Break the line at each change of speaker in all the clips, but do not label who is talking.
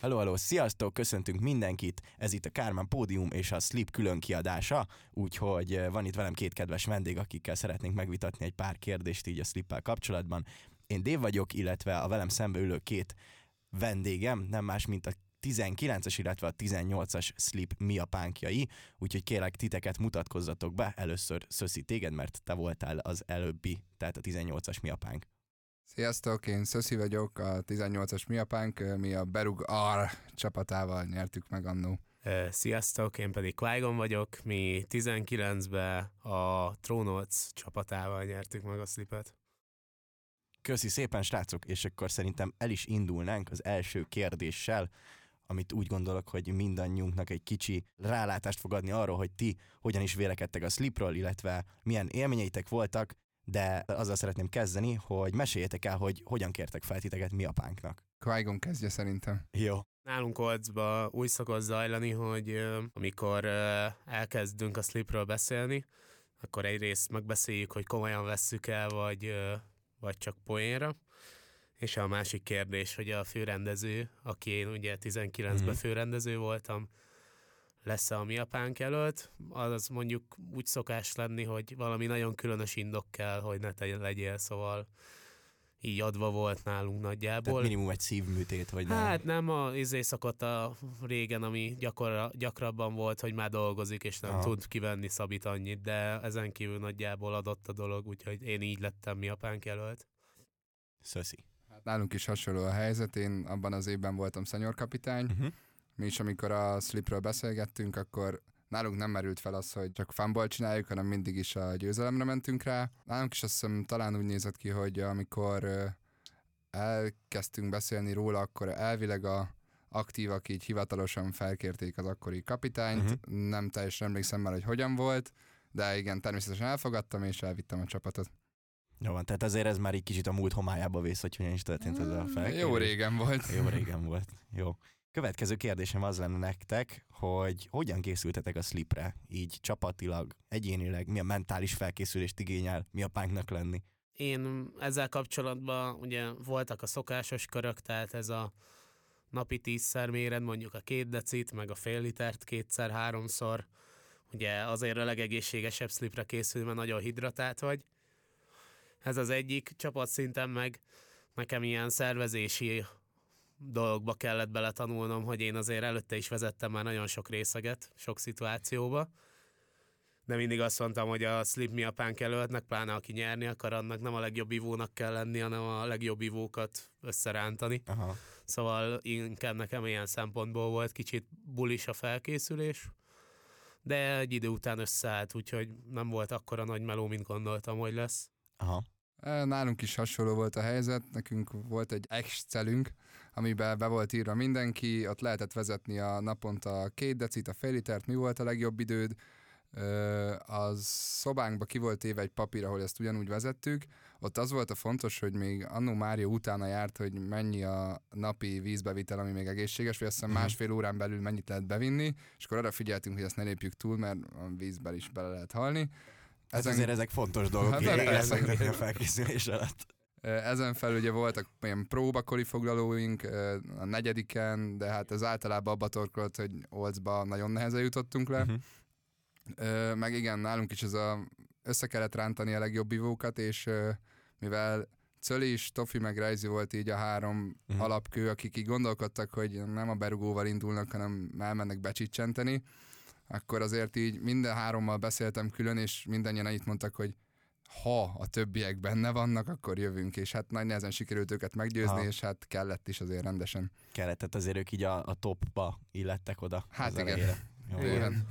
Hello, hello, sziasztok, köszöntünk mindenkit, ez itt a Kármán Pódium és a Sleep külön kiadása, úgyhogy eh, van itt velem két kedves vendég, akikkel szeretnénk megvitatni egy pár kérdést így a Sleep-el kapcsolatban. Én Dév vagyok, illetve a velem szembe ülő két vendégem, nem más, mint a 19-es, illetve a 18-as Sleep mi a pánkjai, úgyhogy kérlek titeket mutatkozzatok be, először Szöszi téged, mert te voltál az előbbi, tehát a 18-as mi a pánk.
Sziasztok, én Szöszi vagyok, a 18-as miapánk, mi a Berug R csapatával nyertük meg annó.
Sziasztok, én pedig qui vagyok, mi 19-ben a Trónolc csapatával nyertük meg a slipet.
Köszi szépen, srácok, és akkor szerintem el is indulnánk az első kérdéssel, amit úgy gondolok, hogy mindannyiunknak egy kicsi rálátást fog adni arról, hogy ti hogyan is vélekedtek a slipről, illetve milyen élményeitek voltak, de azzal szeretném kezdeni, hogy meséljétek el, hogy hogyan kértek fel titeket mi apánknak.
qui kezdje szerintem.
Jó.
Nálunk Olcba úgy szokott zajlani, hogy amikor elkezdünk a slipről beszélni, akkor egyrészt megbeszéljük, hogy komolyan vesszük el, vagy, vagy csak poénra. És a másik kérdés, hogy a főrendező, aki én ugye 19-ben
Mhm.
főrendező voltam, lesz-e a mi apánk előtt, az mondjuk úgy szokás lenni, hogy valami nagyon különös indok kell, hogy ne te legyél, szóval így adva volt nálunk
Tehát
nagyjából.
minimum egy szívműtét, vagy nem.
Hát nem a izé szokott a régen, ami gyakora, gyakrabban volt, hogy már dolgozik, és nem
Aha.
tud kivenni Szabit annyit, de ezen kívül nagyjából adott a dolog, úgyhogy én így lettem mi apánk jelölt.
Szöszi.
Hát nálunk is hasonló a helyzet, én abban az évben voltam szenyorkapitány,
Uh-huh.
Mi is amikor a slipről beszélgettünk, akkor nálunk nem merült fel az, hogy csak fanból csináljuk, hanem mindig is a győzelemre mentünk rá. Nálunk is azt hiszem talán úgy nézett ki, hogy amikor elkezdtünk beszélni róla, akkor elvileg a aktívak így hivatalosan felkérték az akkori kapitányt, uh-huh. nem teljesen emlékszem már, hogy hogyan volt, de igen, természetesen elfogadtam, és elvittem a csapatot.
Jó van, tehát azért ez már egy kicsit a múlt homályába vész, hogy hogyan is történt ez a felkérés.
Mm, Jó régen volt.
Jó régen volt. Jó. Következő kérdésem az lenne nektek, hogy hogyan készültetek a slipre? Így csapatilag, egyénileg, milyen mentális felkészülést igényel, mi a pánknak lenni?
Én ezzel kapcsolatban ugye voltak a szokásos körök, tehát ez a napi tízszer méred, mondjuk a két decit, meg a fél litert kétszer, háromszor. Ugye azért a legegészségesebb slipre készül, mert nagyon hidratált vagy. Ez az egyik csapatszinten meg nekem ilyen szervezési dolgokba kellett beletanulnom, hogy én azért előtte is vezettem már nagyon sok részeget, sok szituációba. De mindig azt mondtam, hogy a slip mi apánk előttnek, pláne aki nyerni akar, annak nem a legjobb ivónak kell lenni, hanem a legjobb ivókat összerántani.
Aha.
Szóval inkább nekem ilyen szempontból volt kicsit bulis a felkészülés, de egy idő után összeállt, úgyhogy nem volt akkora nagy meló, mint gondoltam, hogy lesz.
Aha.
E, Nálunk is hasonló volt a helyzet, nekünk volt egy Excelünk, amiben be volt írva mindenki, ott lehetett vezetni a naponta a két decit, a fél litert, mi volt a legjobb időd, Ö, a szobánkba ki volt éve egy papír, ahol ezt ugyanúgy vezettük, ott az volt a fontos, hogy még annó Mária utána járt, hogy mennyi a napi vízbevitel, ami még egészséges, vagy azt hiszem
Mhm.
másfél órán belül mennyit lehet bevinni, és akkor arra figyeltünk, hogy ezt ne lépjük túl, mert a vízben is bele lehet halni.
Ez azért ezek fontos dolgok,
Hát persze.
a felkészülés alatt.
Ezen felül ugye voltak ilyen próbakori foglalóink a negyediken, de hát ez általában abba torkolt, hogy Olcba nagyon nehezen jutottunk le.
Uh-huh.
Meg igen, nálunk is ez a össze kellett rántani a legjobb ivókat, és mivel Cöli is, Tofi meg Rejzi volt így a három uh-huh. alapkő, akik így gondolkodtak, hogy nem a berugóval indulnak, hanem elmennek becsicsenteni, akkor azért így minden hárommal beszéltem külön, és mindannyian annyit mondtak, hogy ha a többiek benne vannak, akkor jövünk, és hát nagy nehezen sikerült őket meggyőzni,
Aha.
és hát kellett is azért rendesen.
Kellett, tehát azért ők így a, a topba illettek oda.
Hát igen.
elejére. Jó, van.
Bőven.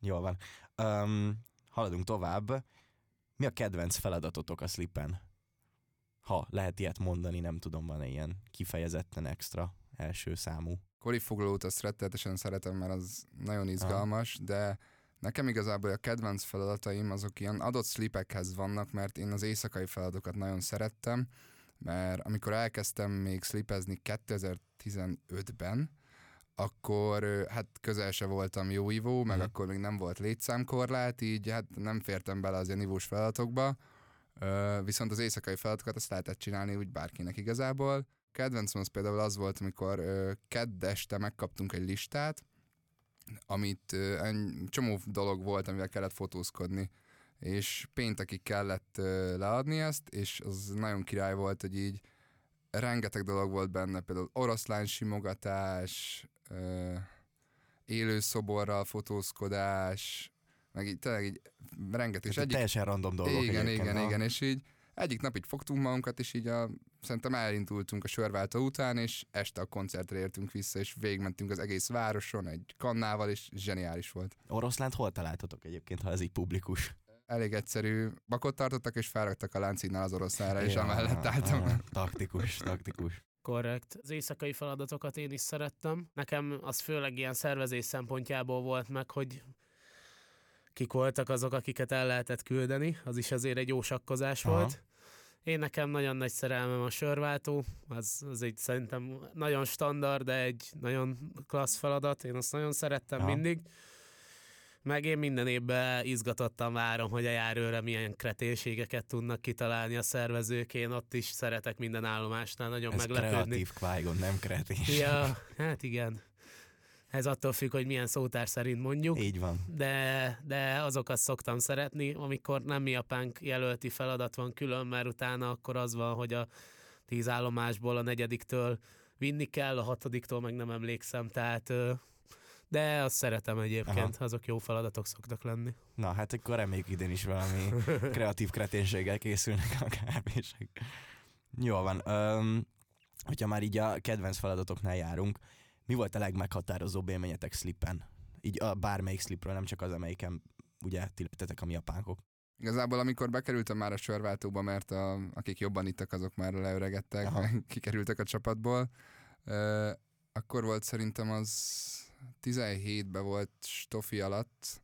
Jól van. Um, haladunk tovább. Mi a kedvenc feladatotok a slipen? Ha lehet ilyet mondani, nem tudom, van-e ilyen kifejezetten extra első számú.
Kolifoglalót azt rettenetesen szeretem, mert az nagyon izgalmas, de nekem igazából a kedvenc feladataim azok ilyen adott slipekhez vannak, mert én az éjszakai feladatokat nagyon szerettem, mert amikor elkezdtem még slipezni 2015-ben, akkor hát közel se voltam jó ivó, meg
Mhm.
akkor még nem volt létszámkorlát, így hát nem fértem bele az ilyen ivós feladatokba, viszont az éjszakai feladatokat azt lehetett csinálni úgy bárkinek igazából. Kedvencem az például az volt, amikor kedd este megkaptunk egy listát, amit egy csomó dolog volt, amivel kellett fotózkodni és péntekig kellett leadni ezt, és az nagyon király volt, hogy így rengeteg dolog volt benne, például oroszlán simogatás, élő szoborral fotózkodás, meg így tényleg így rengeteg. És
egyik... Teljesen random dolgok.
Igen, igen, ha? igen, és így egyik nap így fogtunk magunkat, és így a, szerintem elindultunk a sörváltó után, és este a koncertre értünk vissza, és végigmentünk az egész városon egy kannával, és zseniális volt.
Oroszlánt hol találtatok egyébként, ha ez így publikus?
elég egyszerű bakot tartottak, és felraktak a láncinnál az oroszlára, és ja, amellett álltam. Aha,
taktikus, taktikus.
Korrekt. Az éjszakai feladatokat én is szerettem. Nekem az főleg ilyen szervezés szempontjából volt meg, hogy kik voltak azok, akiket el lehetett küldeni. Az is azért egy jó sakkozás Aha. volt. Én nekem nagyon nagy szerelmem a sörváltó, az, az egy szerintem nagyon standard, de egy nagyon klassz feladat, én azt nagyon szerettem Aha. mindig. Meg én minden évben izgatottan várom, hogy a járőre milyen kreténségeket tudnak kitalálni a szervezők. Én ott is szeretek minden állomásnál nagyon Ez meglepődni.
kreatív qui nem kretén.
Ja, hát igen. Ez attól függ, hogy milyen szótár szerint mondjuk.
Így van.
De, de azokat szoktam szeretni, amikor nem mi apánk jelölti feladat van külön, mert utána akkor az van, hogy a tíz állomásból a negyediktől vinni kell, a hatodiktól meg nem emlékszem, tehát de azt szeretem egyébként, Aha. azok jó feladatok szoktak lenni.
Na, hát akkor reméljük idén is valami kreatív kreténséggel készülnek a kábések. Jó van. Um, hogyha már így a kedvenc feladatoknál járunk, mi volt a legmeghatározóbb élményetek slippen? Így a bármelyik slipről, nem csak az, amelyiken ugye ti a mi apánkok.
Igazából amikor bekerültem már a sörváltóba, mert a, akik jobban ittak, azok már leöregedtek, kikerültek a csapatból, uh, akkor volt szerintem az 17-ben volt Stofi alatt,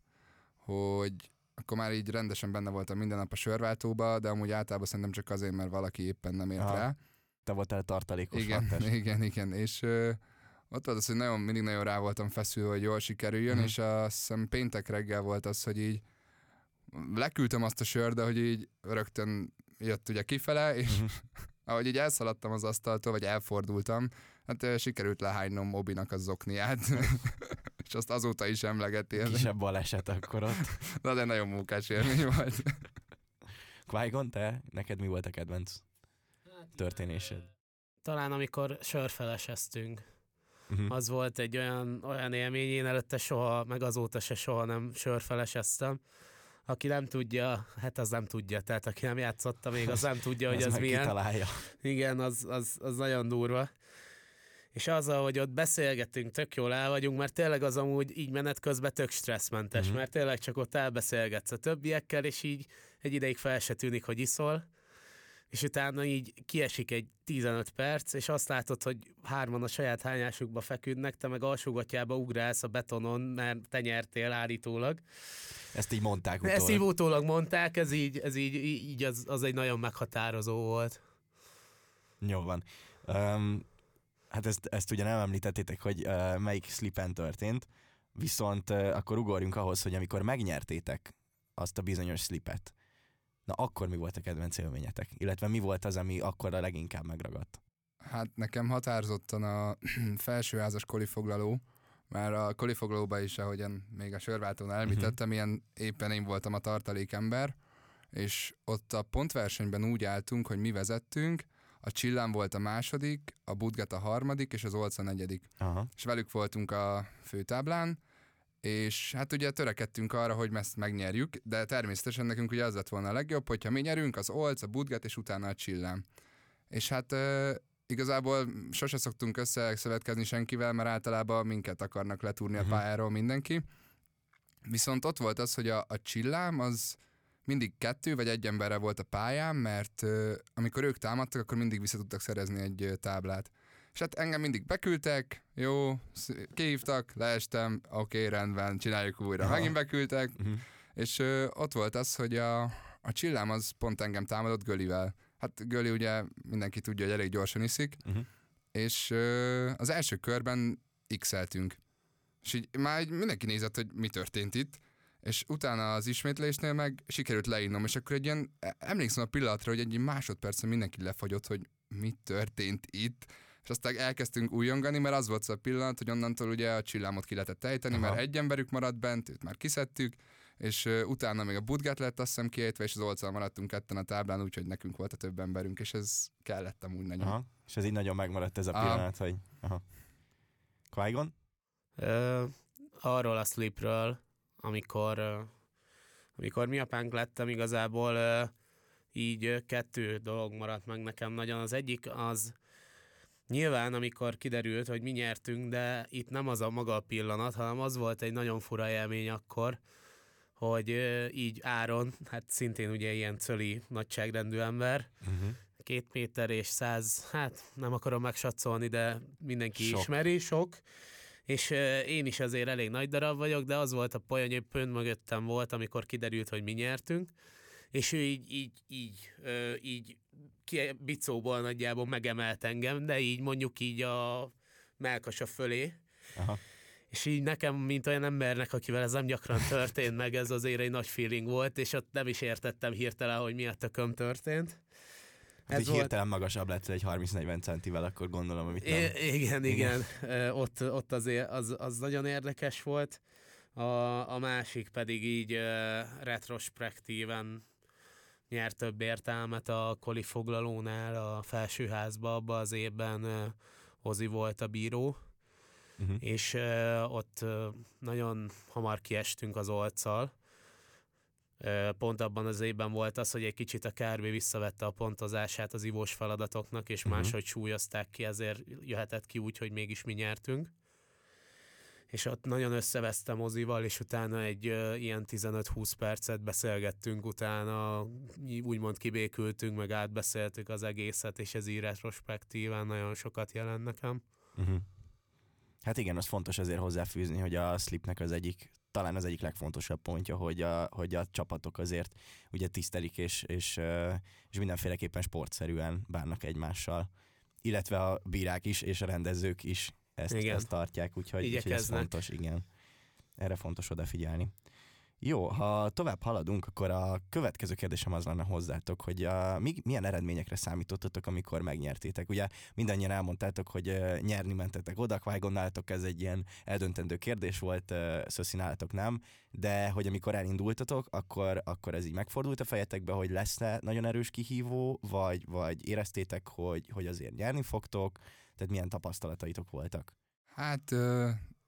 hogy akkor már így rendesen benne voltam minden nap a sörváltóba, de amúgy általában szerintem csak azért, mert valaki éppen nem ért Aha. rá.
Te voltál tartalékos
Igen, hattás. igen, igen, és ott volt az, hogy nagyon, mindig nagyon rá voltam feszülve, hogy jól sikerüljön, uh-huh. és azt hiszem péntek reggel volt az, hogy így leküldtem azt a sör, de hogy így rögtön jött ugye kifele, és uh-huh. ahogy így elszaladtam az asztaltól, vagy elfordultam, Hát sikerült lehánynom Mobinak a zokniát, és azt azóta is emlegeti.
Kisebb baleset akkor ott.
Na de nagyon munkás élmény volt.
qui te? Neked mi volt a kedvenc történésed?
Talán amikor sörfeleseztünk. Uh-huh. Az volt egy olyan, olyan élmény, én előtte soha, meg azóta se soha nem sörfeleseztem. Aki nem tudja, hát az nem tudja, tehát aki nem játszotta még, az nem tudja, hogy az, az milyen.
Kitalálja.
Igen, az, az, az nagyon durva és azzal, hogy ott beszélgetünk, tök jól el vagyunk, mert tényleg az amúgy így menet közben tök stresszmentes, uh-huh. mert tényleg csak ott elbeszélgetsz a többiekkel, és így egy ideig fel se tűnik, hogy iszol, és utána így kiesik egy 15 perc, és azt látod, hogy hárman a saját hányásukba feküdnek, te meg alsógatjába ugrálsz a betonon, mert te nyertél állítólag.
Ezt így mondták utólag.
Ezt így utólag mondták, ez így, ez így, így az, az egy nagyon meghatározó volt.
Jó van. Um, hát ezt, ezt ugye nem említettétek, hogy uh, melyik slipen történt, viszont uh, akkor ugorjunk ahhoz, hogy amikor megnyertétek azt a bizonyos slipet, na akkor mi volt a kedvenc élményetek? Illetve mi volt az, ami akkor a leginkább megragadt?
Hát nekem határozottan a felsőházas kolifoglaló, mert a kolifoglalóban is, ahogyan még a sörváltón elmítettem, uh-huh. ilyen éppen én voltam a tartalékember, és ott a pontversenyben úgy álltunk, hogy mi vezettünk, a Csillán volt a második, a Budget a harmadik, és az Olca a negyedik. Aha. És velük voltunk a főtáblán, és hát ugye törekedtünk arra, hogy ezt megnyerjük, de természetesen nekünk ugye az lett volna a legjobb, hogyha mi nyerünk, az Olc, a Budget, és utána a Csillán. És hát e, igazából sose szoktunk összeszövetkezni senkivel, mert általában minket akarnak letúrni uh-huh. a mhm. pályáról mindenki. Viszont ott volt az, hogy a, a csillám az mindig kettő vagy egy emberre volt a pályán, mert uh, amikor ők támadtak, akkor mindig vissza tudtak szerezni egy uh, táblát. És hát engem mindig beküldtek, jó, kihívtak, leestem, oké, okay, rendben, csináljuk újra. Aha. Megint beküldtek, uh-huh. és uh, ott volt az, hogy a, a csillám az pont engem támadott Gölivel. Hát Göli ugye mindenki tudja, hogy elég gyorsan iszik, uh-huh. és uh, az első körben x-eltünk. És így már mindenki nézett, hogy mi történt itt, és utána az ismétlésnél meg sikerült leinnom, és akkor egy ilyen, emlékszem a pillanatra, hogy egy másodpercen mindenki lefagyott, hogy mi történt itt, és aztán elkezdtünk újongani, mert az volt az a pillanat, hogy onnantól ugye a csillámot ki lehetett ejteni,
Aha.
mert egy emberük maradt bent, őt már kiszedtük, és utána még a budgát lett azt hiszem kiejtve, és az olccal maradtunk ketten a táblán, úgyhogy nekünk volt a több emberünk, és ez kellett amúgy nagyon.
Aha. És ez így nagyon megmaradt ez a
Aha.
pillanat, hogy... Aha.
Ö, arról a slipről, amikor, ö, amikor mi apánk lettem, igazából ö, így kettő dolog maradt meg nekem nagyon. Az egyik az nyilván, amikor kiderült, hogy mi nyertünk, de itt nem az a maga a pillanat, hanem az volt egy nagyon fura élmény akkor, hogy így Áron, hát szintén ugye ilyen cöli nagyságrendű ember,
Uh-huh.
két méter és száz, hát nem akarom megsatszolni, de mindenki
Sok.
ismeri, sok. És én is azért elég nagy darab vagyok, de az volt a poén, hogy pont mögöttem volt, amikor kiderült, hogy mi nyertünk, és ő így, így, így, így bicóból nagyjából megemelt engem, de így mondjuk így a melkasa fölé,
Aha.
és így nekem, mint olyan embernek, akivel ez nem gyakran történt meg, ez azért egy nagy feeling volt, és ott nem is értettem hirtelen, hogy mi a tököm történt.
Hát így hirtelen magasabb lett egy 30-40 centivel, akkor gondolom, amit nem.
I- igen, igen. Ö, ott, ott azért az, az nagyon érdekes volt. A, a másik pedig így uh, retrospektíven nyert több értelmet a koli foglalónál a felsőházba, abban az évben Ozi volt a bíró,
Uh-huh.
és ott nagyon hamar kiestünk az olccal. Pont abban az évben volt az, hogy egy kicsit a KRB visszavette a pontozását az ivós feladatoknak, és
Mhm.
máshogy súlyozták ki, ezért jöhetett ki úgy, hogy mégis mi nyertünk. És ott nagyon összevesztem Ozival, és utána egy uh, ilyen 15-20 percet beszélgettünk, utána úgymond kibékültünk, meg átbeszéltük az egészet, és ez így retrospektíven nagyon sokat jelent nekem.
Uh-huh. Hát igen, az fontos azért hozzáfűzni, hogy a slipnek az egyik, talán az egyik legfontosabb pontja, hogy a, hogy a csapatok azért ugye tisztelik és, és, ö, és mindenféleképpen sportszerűen bánnak egymással. Illetve a bírák is, és a rendezők is ezt,
Igen.
ezt tartják, úgyhogy, úgyhogy ez fontos, igen. Erre fontos odafigyelni. Jó, ha tovább haladunk, akkor a következő kérdésem az lenne hozzátok, hogy a, mi, milyen eredményekre számítottatok, amikor megnyertétek. Ugye mindannyian elmondtátok, hogy nyerni mentetek oda, qui nálatok ez egy ilyen eldöntendő kérdés volt, uh, Szöszi nálatok nem, de hogy amikor elindultatok, akkor, akkor ez így megfordult a fejetekbe, hogy lesz-e nagyon erős kihívó, vagy, vagy éreztétek, hogy, hogy azért nyerni fogtok, tehát milyen tapasztalataitok voltak?
Hát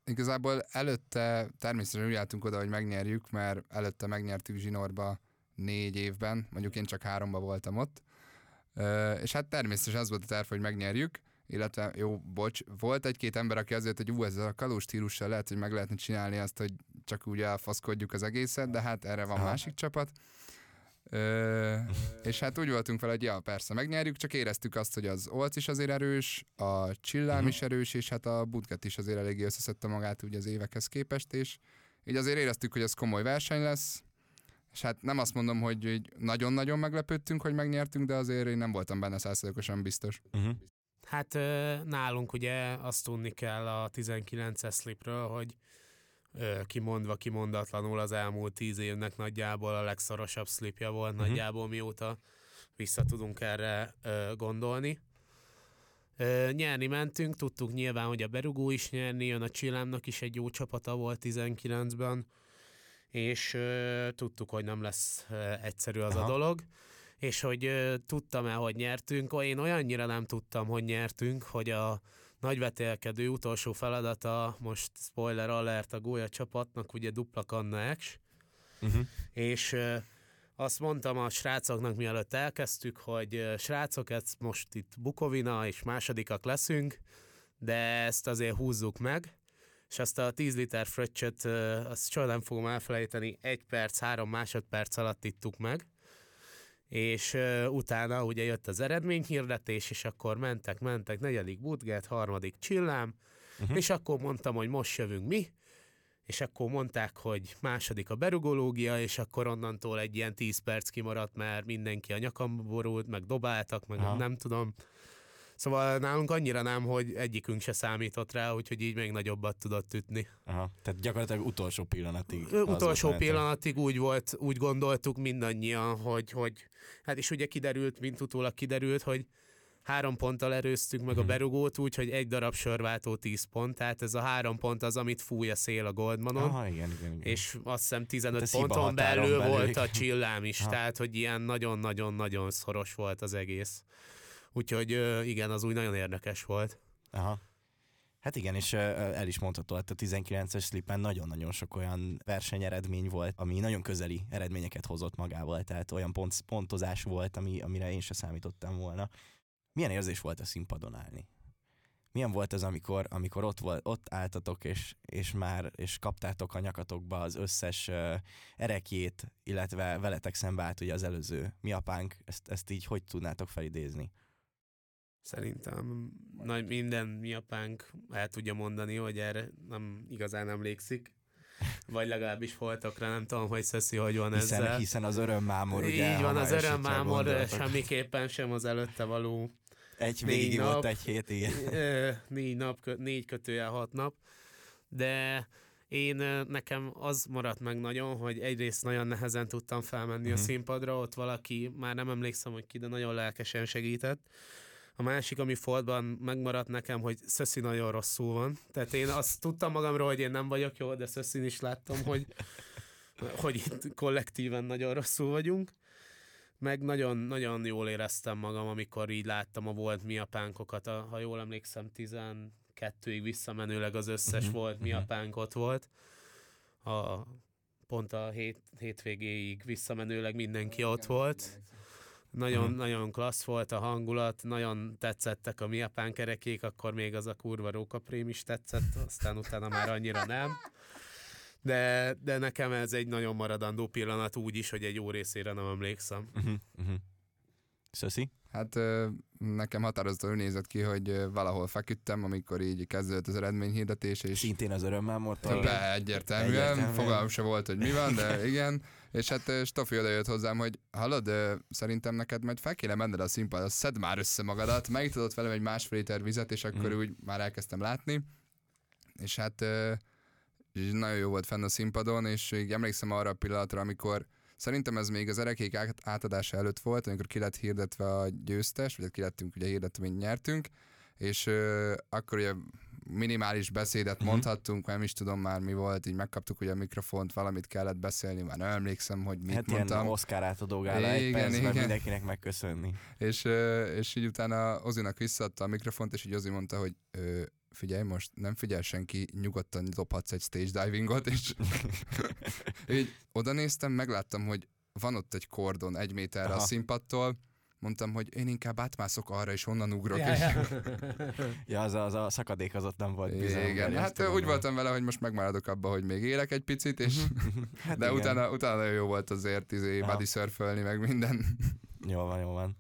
igazából előtte természetesen úgy álltunk oda, hogy megnyerjük, mert előtte megnyertük Zsinorba négy évben, mondjuk én csak háromba voltam ott, és hát természetesen az volt a terv, hogy megnyerjük, illetve jó, bocs, volt egy-két ember, aki azért, hogy ú, ez a kalós stílussal lehet, hogy meg lehetne csinálni azt, hogy csak úgy elfaszkodjuk az egészet, de hát erre van
Aha.
másik csapat. Ö, és hát úgy voltunk fel, hogy ja, persze megnyerjük, csak éreztük azt, hogy az Olc is azért erős, a Csillám
Mhm.
is erős, és hát a Budget is azért eléggé összeszedte magát ugye az évekhez képest, és így azért éreztük, hogy ez komoly verseny lesz, és hát nem azt mondom, hogy így nagyon-nagyon meglepődtünk, hogy megnyertünk, de azért én nem voltam benne százszerzalékosan biztos.
Uh-huh.
Hát nálunk ugye azt tudni kell a 19-es slipről, hogy kimondva, kimondatlanul az elmúlt tíz évnek nagyjából a legszorosabb slipja volt, uh-huh. nagyjából mióta vissza tudunk erre gondolni. Nyerni mentünk, tudtuk nyilván, hogy a Berugó is nyerni, jön a Csillámnak is egy jó csapata volt 19-ben, és tudtuk, hogy nem lesz egyszerű az
Aha.
a dolog, és hogy tudtam-e, hogy nyertünk, én olyannyira nem tudtam, hogy nyertünk, hogy a nagyvetélkedő utolsó feladata, most spoiler alert a gólya csapatnak, ugye dupla kanna X,
Uh-huh.
és ö, azt mondtam a srácoknak, mielőtt elkezdtük, hogy srácok, ez most itt Bukovina, és másodikak leszünk, de ezt azért húzzuk meg, és azt a 10 liter fröccsöt, azt soha nem fogom elfelejteni, egy perc, három másodperc alatt ittuk meg, és ö, utána ugye jött az eredményhirdetés, és akkor mentek, mentek, negyedik Budget, harmadik Csillám, uh-huh. és akkor mondtam, hogy most jövünk mi, és akkor mondták, hogy második a berugológia, és akkor onnantól egy ilyen 10 perc kimaradt, mert mindenki a nyakamba borult, meg dobáltak, meg
Aha.
nem tudom. Szóval nálunk annyira nem, hogy egyikünk se számított rá, úgyhogy így még nagyobbat tudott ütni.
Aha. Tehát gyakorlatilag utolsó pillanatig.
Utolsó
bennetek.
pillanatig úgy volt, úgy gondoltuk mindannyian, hogy, hogy hát és ugye kiderült, mint utólag kiderült, hogy három ponttal erőztük meg a
Mhm.
berugót, úgyhogy egy darab sörváltó 10 pont, tehát ez a három pont az, amit fúj a szél a Goldmanon.
Aha, igen, igen, igen.
És azt hiszem 15
ez hiba
ponton belül,
belül,
volt a csillám is,
Aha.
tehát hogy ilyen nagyon-nagyon-nagyon szoros volt az egész. Úgyhogy igen, az úgy nagyon érdekes volt.
Aha. Hát igen, és el is mondható, hogy a 19-es slipen nagyon-nagyon sok olyan versenyeredmény volt, ami nagyon közeli eredményeket hozott magával, tehát olyan pont, pontozás volt, ami, amire én se számítottam volna. Milyen érzés volt a színpadon állni? Milyen volt az, amikor, amikor ott, volt, ott álltatok, és, és már és kaptátok a nyakatokba az összes uh, erekjét, illetve veletek szembe állt ugye az előző mi apánk, ezt, ezt így hogy tudnátok felidézni?
Szerintem nagy minden mi apánk el tudja mondani, hogy erre nem igazán emlékszik. Vagy legalábbis voltak rá, nem tudom, hogy Szeszi hogy van
Hiszen,
ezzel.
hiszen az örömmámor, ugye?
Így van, az örömmámor semmiképpen sem az előtte való
Egy
négy
végig volt
nap.
egy hét, igen.
Négy nap, négy kötője hat nap, de én nekem az maradt meg nagyon, hogy egyrészt nagyon nehezen tudtam felmenni a
Mhm.
színpadra, ott valaki, már nem emlékszem, hogy ki, de nagyon lelkesen segített. A másik, ami Fordban megmaradt nekem, hogy Szöszi nagyon rosszul van. Tehát én azt tudtam magamról, hogy én nem vagyok jó, de Szöszin is láttam, hogy, hogy itt kollektíven nagyon rosszul vagyunk. Meg nagyon, nagyon jól éreztem magam, amikor így láttam a volt miapánkokat, a, ha jól emlékszem, 12-ig visszamenőleg az összes
Mhm,
volt
mhm.
miapánk ott volt. A, pont a hét, hétvégéig visszamenőleg mindenki ott volt. Nagyon,
Mhm.
nagyon klassz volt a hangulat, nagyon tetszettek a miapán kerekék, akkor még az a kurva rókaprém is tetszett, aztán utána már annyira nem. De, de nekem ez egy nagyon maradandó pillanat úgy is, hogy egy jó részére nem emlékszem.
Uh-huh, uh-huh. Szöszi?
Hát nekem határozottan nézett ki, hogy valahol feküdtem, amikor így kezdődött az eredményhirdetés, és
Szintén az örömmámortól.
be egyértelműen,
Egyértelműen.
fogalmam se volt, hogy mi van, de igen. És hát Stofi oda jött hozzám, hogy hallod, szerintem neked majd fel kéne menned a színpadra, szedd már össze magadat, megítadott velem egy másfél liter vizet, és akkor
Mhm.
úgy már elkezdtem látni. És hát nagyon jó volt fenn a színpadon, és így emlékszem arra a pillanatra, amikor Szerintem ez még az erekék át- átadása előtt volt, amikor ki lett hirdetve a győztes, vagy hát ki lettünk ugye hirdetve, mint nyertünk, és ö, akkor ugye minimális beszédet
Mhm.
mondhattunk, nem is tudom már mi volt, így megkaptuk ugye a mikrofont, valamit kellett beszélni, már nem emlékszem, hogy mit
hát
mondtam.
ilyen Oscar átadó gála, egy percben
igen.
mindenkinek megköszönni.
És, és így utána Ozinak visszaadta a mikrofont, és így Ozi mondta, hogy figyelj, most nem figyel senki, nyugodtan dobhatsz egy stage divingot, és így oda néztem, megláttam, hogy van ott egy kordon egy méterre a
Aha.
színpadtól, mondtam, hogy én inkább átmászok arra, és onnan ugrok.
Ja,
és...
ja.
Ja, az a, az a szakadék az ott nem volt bizony.
Igen, hát
tudom,
úgy voltam vele, hogy most megmaradok abba, hogy még élek egy picit, és
Hát
de
igen.
utána, utána jó volt azért izé,
Aha.
body surfölni, meg minden.
Jó van, jó van.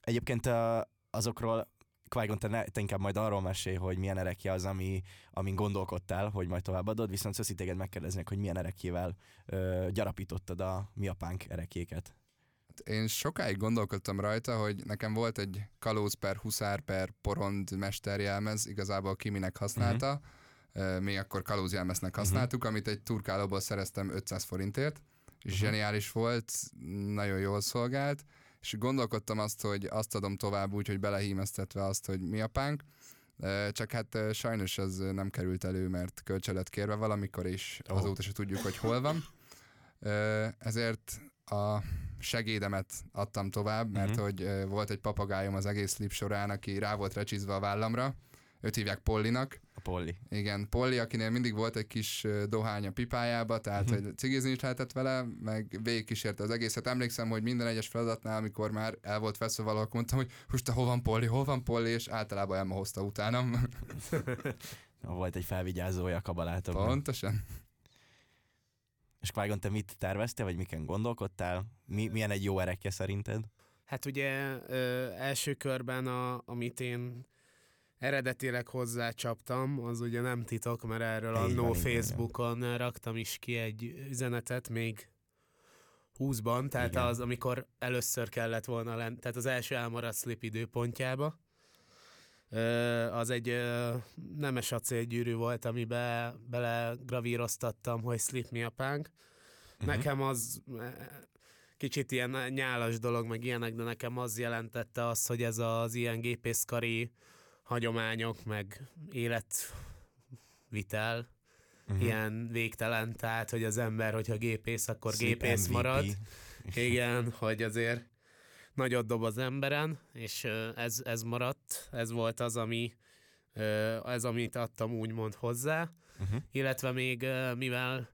Egyébként azokról qui te, te inkább majd arról mesélj, hogy milyen erekje az, ami, amin gondolkodtál, hogy majd továbbadod, viszont Szöszi téged megkérdeznek, hogy milyen erekjével uh, gyarapítottad a mi apánk erekéket.
Én sokáig gondolkodtam rajta, hogy nekem volt egy kalóz per huszár per porond mesterjelmez, igazából Kiminek használta, uh-huh. mi akkor kalózjelmeznek használtuk, amit egy turkálóból szereztem 500 forintért,
Mhm.
zseniális volt, nagyon jól szolgált, és gondolkodtam azt, hogy azt adom tovább úgy, hogy belehímeztetve azt, hogy mi apánk, Ö, csak hát sajnos ez nem került elő, mert kölcsön kérve valamikor, és
Ó.
azóta se tudjuk, hogy hol van. Ezért a segédemet adtam tovább, mert
Mhm.
hogy volt egy papagájom az egész slip során, aki rá volt recsizve a vállamra, őt hívják Pollinak,
A Polly.
igen, Polly, akinél mindig volt egy kis dohány a pipájába, tehát
Mhm.
hogy cigizni is lehetett vele, meg végigkísérte az egészet. Emlékszem, hogy minden egyes feladatnál, amikor már el volt veszve valahol, mondtam, hogy most te hol van Polly, hol van Polly, és általában Emma hozta utánam.
Volt egy felvigyázója a kabalátokban.
Pontosan.
És qui te mit terveztél, vagy miken gondolkodtál? Mi, milyen egy jó erekje szerinted?
Hát ugye ö, első körben, a, amit én eredetileg hozzácsaptam, az ugye nem titok, mert erről
Így
annó
így van,
Facebookon raktam is ki egy üzenetet még 20-ban, tehát
Igen.
az, amikor először kellett volna lenni, tehát az első elmaradt slip időpontjába. Az egy nemes acélgyűrű volt, amibe bele gravíroztattam, hogy slip mi apánk.
Mhm.
Nekem az eh, kicsit ilyen nyálas dolog, meg ilyenek, de nekem az jelentette azt, hogy ez az ilyen gépészkari hagyományok, meg életvitel, uh-huh. ilyen végtelen, tehát hogy az ember, hogyha gépész, akkor Szép gépész MVP. marad. Igen, hogy azért nagyot dob az emberen, és ez, ez maradt, ez volt az, ami ez, amit adtam úgymond hozzá, uh-huh. illetve még mivel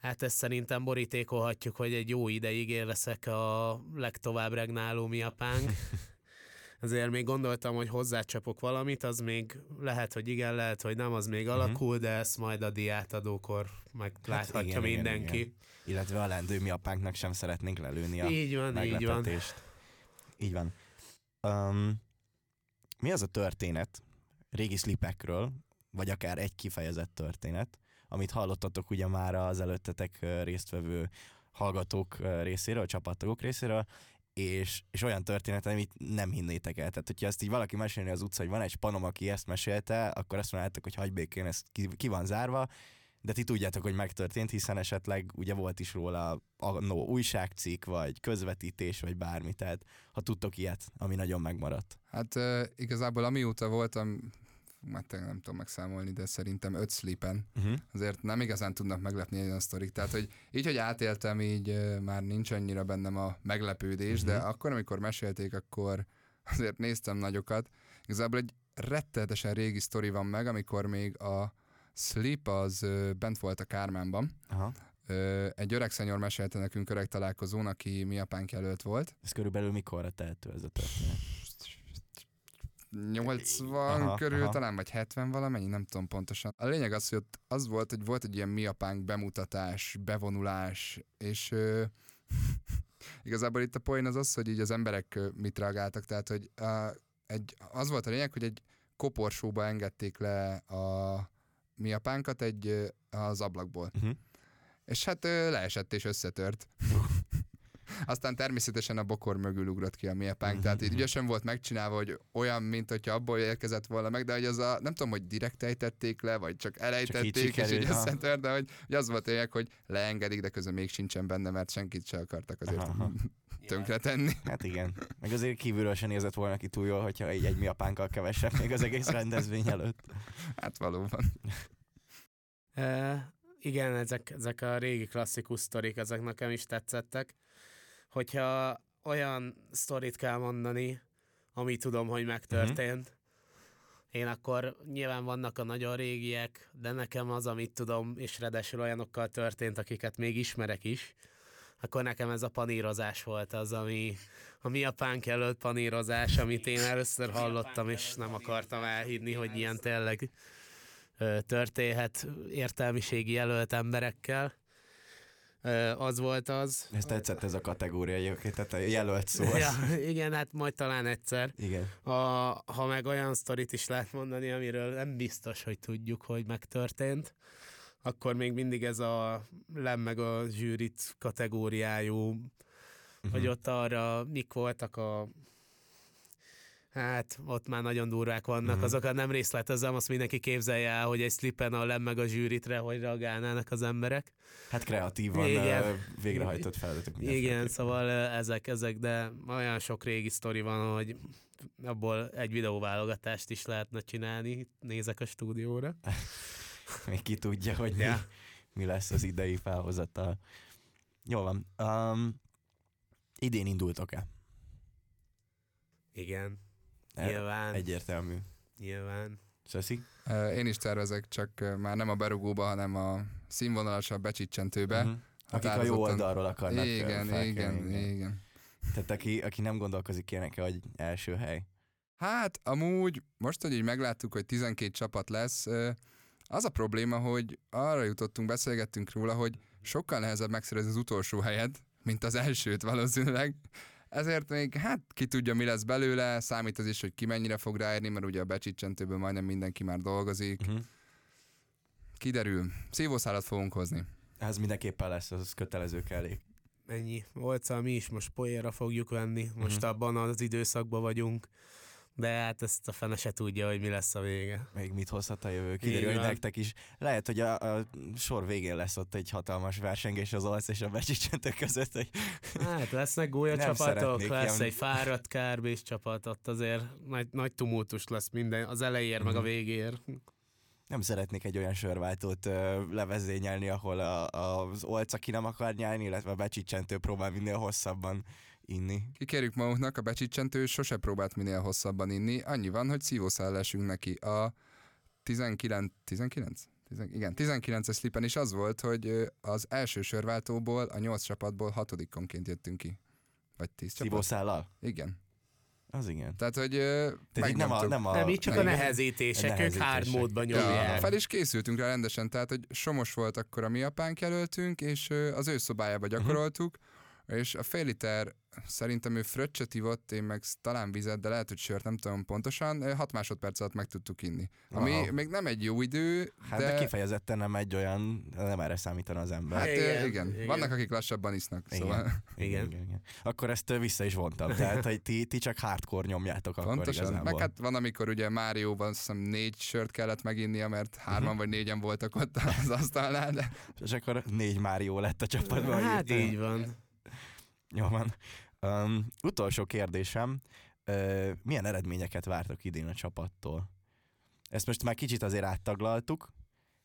hát ezt szerintem borítékolhatjuk, hogy egy jó ideig én leszek a legtovább regnáló miapánk, ezért még gondoltam, hogy hozzácsapok valamit, az még lehet, hogy igen, lehet, hogy nem, az még uh-huh. alakul, de ezt majd a diátadókor megláthatja hát igen, mindenki. Igen, igen.
Illetve a lendő mi apánknak sem szeretnénk lelőni a
így van, így van.
Így van. Um, mi az a történet régi slipekről, vagy akár egy kifejezett történet, amit hallottatok ugye már az előttetek résztvevő hallgatók részéről, csapattagok részéről, és, és olyan történet, amit nem hinnétek el. Tehát, hogyha ezt így valaki mesélni az utca, hogy van egy spanom, aki ezt mesélte, akkor azt mondjátok, hogy hagyj békén, ez ki, ki van zárva, de ti tudjátok, hogy megtörtént, hiszen esetleg ugye volt is róla a no, újságcikk, vagy közvetítés, vagy bármi, tehát ha tudtok ilyet, ami nagyon megmaradt.
Hát uh, igazából amióta voltam, hát nem tudom megszámolni, de szerintem öt sleepen, uh-huh. azért nem igazán tudnak meglepni egy olyan sztorik. Tehát, hogy így, hogy átéltem, így már nincs annyira bennem a meglepődés, uh-huh. de akkor, amikor mesélték, akkor azért néztem nagyokat. Igazából egy rettenetesen régi sztori van meg, amikor még a Sleep az bent volt a Kármánban. Aha. Egy öreg szenyor mesélte nekünk öreg találkozón, aki mi apánk jelölt volt.
Ez körülbelül mikorra tehető ez a történet?
80 aha, körül aha. talán, vagy 70 valamennyi, nem tudom pontosan. A lényeg az, hogy ott az volt, hogy volt egy ilyen mi apánk bemutatás, bevonulás, és ö, igazából itt a poén az az, hogy így az emberek mit reagáltak, tehát hogy a, egy, az volt a lényeg, hogy egy koporsóba engedték le a mi apánkat egy az ablakból. Uh-huh. És hát leesett és összetört. Aztán természetesen a bokor mögül ugrott ki a mi apánk, uh-huh. tehát így mhm. ügyesen volt megcsinálva, hogy olyan, mint hogyha abból érkezett volna meg, de hogy az a, nem tudom, hogy direkt ejtették le, vagy csak elejtették, csak és így összetört, de hogy, hogy az volt lényeg, hogy leengedik, de közben még sincsen benne, mert senkit se akartak azért Aha. tönkretenni.
Hát igen. Meg azért kívülről sem nézett volna ki túl jól, hogyha egy, egy mi apánkkal kevesebb még az egész rendezvény előtt.
Hát valóban.
E, igen, ezek, ezek a régi klasszikus sztorik, ezek nekem is tetszettek. Hogyha olyan sztorit kell mondani, ami tudom, hogy megtörtént, uh-huh. én akkor nyilván vannak a nagyon régiek, de nekem az, amit tudom, és redesül olyanokkal történt, akiket még ismerek is, akkor nekem ez a panírozás volt az, ami a mi apánk előtt panírozás, amit én először hallottam, és nem akartam elhinni, hogy ilyen tényleg történhet értelmiségi jelölt emberekkel. Az volt az.
Ez tetszett ez a kategória, tehát a jelölt szó. Ja,
igen, hát majd talán egyszer.
Igen.
A, ha meg olyan sztorit is lehet mondani, amiről nem biztos, hogy tudjuk, hogy megtörtént, akkor még mindig ez a lem meg a zsűrit kategóriájú, uh-huh. hogy ott arra mik voltak a Hát, ott már nagyon durvák vannak, uh-huh. azokat nem részletezem, azt mindenki képzelje el, hogy egy slippen a lem meg a zsűritre, hogy reagálnának az emberek.
Hát kreatívan Igen. végrehajtott feladatok.
Igen, szóval ezek, ezek, de olyan sok régi sztori van, hogy abból egy videóválogatást is lehetne csinálni, nézek a stúdióra.
Még ki tudja, hogy ja. mi, mi lesz az idei felhozatal. Jó van. Um, idén indultok-e?
Igen. Nyilván.
Egyértelmű.
Nyilván.
Szeszi?
Én is tervezek, csak már nem a berugóba, hanem a színvonalasabb becsicsentőbe. Uh-huh.
Akik a jó oldalról akarnak
Igen, igen, igen, igen.
Tehát aki, aki nem gondolkozik ilyenek, hogy első hely.
Hát, amúgy, most, hogy így megláttuk, hogy 12 csapat lesz, az a probléma, hogy arra jutottunk, beszélgettünk róla, hogy sokkal nehezebb megszerezni az utolsó helyet, mint az elsőt valószínűleg. Ezért még, hát ki tudja, mi lesz belőle, számít az is, hogy ki mennyire fog ráérni, mert ugye a becsicsentőből majdnem mindenki már dolgozik. Uh-huh. Kiderül. Szívószálat fogunk hozni.
Ez mindenképpen lesz, az kötelező kellék.
Ennyi. Volt mi is most poéra fogjuk venni. Most uh-huh. abban az időszakban vagyunk. De hát ezt a fene se tudja, hogy mi lesz a vége.
Még mit hozhat a jövő? Kiderül, hogy nektek is. Lehet, hogy a, a sor végén lesz ott egy hatalmas versengés az olasz és a becsicsentők között, hogy
Hát lesznek gólya lesz
ilyen-
egy fáradt kárbés csapat, ott azért nagy, nagy tumultus lesz minden, az elejér meg a
Mhm.
végér.
nem szeretnék egy olyan sörváltót ö, levezényelni, ahol a, a, az olca ki nem akar nyálni, illetve a becsicsentő próbál minél hosszabban inni.
Kikérjük magunknak, a becsicsentő sose próbált minél hosszabban inni. Annyi van, hogy szívószál neki. A 19... 19? Tizen- Igen, 19-es slipen is az volt, hogy az első sörváltóból, a 8 csapatból hatodikonként jöttünk ki. Vagy 10 csapat?
Szívószállal?
Igen.
Az igen.
Tehát, hogy
Tehát nem a, nem a,
nem, így csak a
nem.
nehezítések, ők
Nehezítések.
hard módban
Ja,
nyomják.
fel is készültünk rá rendesen, tehát hogy Somos volt akkor a mi apánk jelöltünk, és az ő szobájába gyakoroltuk, és a fél liter, szerintem ő fröccsöt ivott, én meg talán vizet, de lehet, hogy sört, nem tudom pontosan, 6 másodperc alatt meg tudtuk inni. Ami
Aha.
még nem egy jó idő,
Hát de... de kifejezetten nem egy olyan, nem erre számítana az ember.
Hát
Igen,
igen, igen. vannak, akik lassabban isznak,
Igen.
szóval
Igen.
igen, igen. Akkor ezt vissza is vontam. Tehát, hogy ti, ti csak hardcore nyomjátok akkor
pontosan.
igazából.
Meg hát van, amikor ugye Márióban azt hiszem négy sört kellett meginnia, mert hárman
Mhm.
vagy négyen voltak ott az asztalnál, de
És akkor négy Mário lett a csapatban.
Hát így van.
Jó van. Um, utolsó kérdésem. Uh, milyen eredményeket vártok idén a csapattól? Ezt most már kicsit azért áttaglaltuk,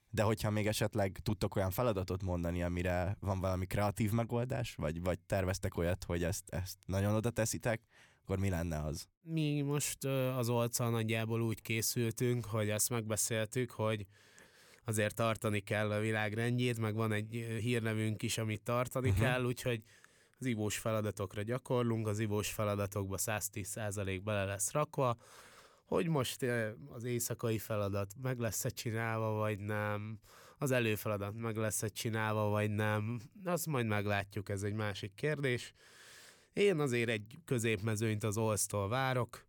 de hogyha még esetleg tudtok olyan feladatot mondani, amire van valami kreatív megoldás, vagy, vagy terveztek olyat, hogy ezt, ezt nagyon oda teszitek, akkor mi lenne az?
Mi most az olccal nagyjából úgy készültünk, hogy ezt megbeszéltük, hogy azért tartani kell a világ rendjét, meg van egy hírnevünk is, amit tartani uh-huh. kell, úgyhogy az ivós feladatokra gyakorlunk, az ivós feladatokba 110% bele lesz rakva, hogy most ö, az éjszakai feladat meg lesz-e csinálva, vagy nem, az előfeladat meg lesz-e csinálva, vagy nem, azt majd meglátjuk, ez egy másik kérdés. Én azért egy középmezőnyt az Olsztól várok,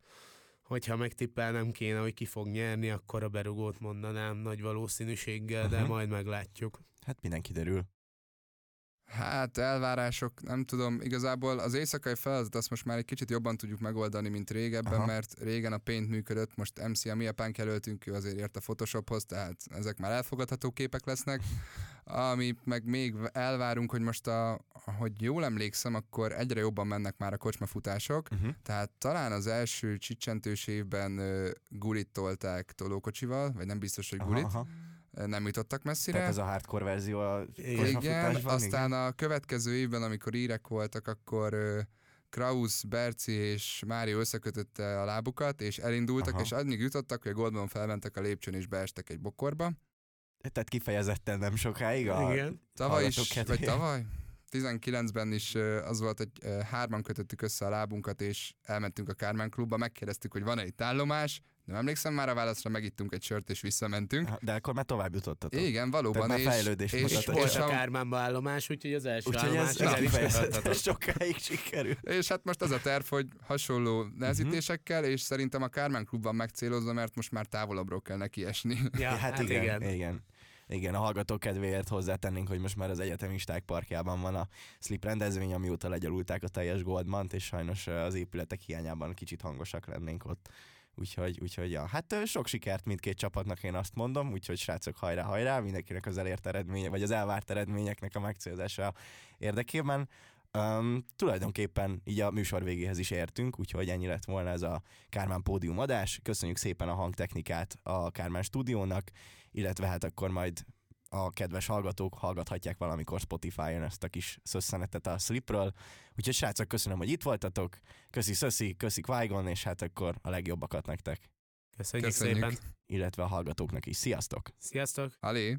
hogyha megtippelnem kéne, hogy ki fog nyerni, akkor a berugót mondanám nagy valószínűséggel, de
Mhm.
majd meglátjuk.
Hát minden kiderül.
Hát elvárások, nem tudom, igazából az éjszakai feladat azt most már egy kicsit jobban tudjuk megoldani, mint régebben,
Aha.
Mert régen a Paint működött, most MC a mi apánk jelöltünk, ő azért ért a Photoshophoz, tehát ezek már elfogadható képek lesznek. Ami meg még elvárunk, hogy most a, hogy jól emlékszem, akkor egyre jobban mennek már a kocsmafutások,
Uh-huh.
tehát talán az első csicsentős évben uh, gulit tolták tolókocsival, vagy nem biztos, hogy gulit,
Aha, aha.
Nem jutottak messzire.
Tehát ez a hardcore verzió a
Igen,
Igen, aztán a következő évben, amikor írek voltak, akkor Kraus, Berci és Mário összekötötte a lábukat, és elindultak,
Aha.
És addig jutottak, hogy a Goldman felmentek a lépcsőn, és beestek egy bokorba.
Tehát kifejezetten nem sokáig a...
Igen.
Tavaly is,
kedvéért.
vagy tavaly? 19-ben is az volt, hogy hárman kötöttük össze a lábunkat, és elmentünk a Kármán klubba, megkérdeztük, hogy van-e itt állomás, nem emlékszem már a válaszra, megittunk egy sört, és visszamentünk.
De akkor már tovább jutottatok.
Igen, valóban.
már
és,
fejlődés
és,
És volt
és,
a
a,
Kármánba állomás, úgyhogy az első
Úgyhogy ez,
állomás
ez
is
sokáig sikerül.
És hát most az a terv, hogy hasonló nehezítésekkel, és szerintem a Kármán klubban megcélozza, mert most már távolabbról kell neki esni.
Ja,
hát, igen, igen. igen. Igen, a hallgatók kedvéért hozzátennénk, hogy most már az egyetemisták parkjában van a Slip rendezvény, amióta legyalulták a teljes Goldmant, és sajnos az épületek hiányában kicsit hangosak lennénk ott. Úgyhogy, úgyhogy ja, hát sok sikert mindkét csapatnak én azt mondom, úgyhogy srácok hajrá, hajrá, mindenkinek az elért eredménye, vagy az elvárt eredményeknek a megcélzása érdekében. Um, tulajdonképpen így a műsor végéhez is értünk, úgyhogy ennyi lett volna ez a Kármán pódium adás. Köszönjük szépen a hangtechnikát a Kármán stúdiónak, illetve hát akkor majd a kedves hallgatók hallgathatják valamikor Spotify-on ezt a kis szösszenetet a Slipről. Úgyhogy srácok, köszönöm, hogy itt voltatok. Köszi Szöszi, köszi qui és hát akkor a legjobbakat nektek,
Köszönjük,
Köszönjük.
szépen.
illetve a hallgatóknak is. Sziasztok!
Sziasztok!
Alé!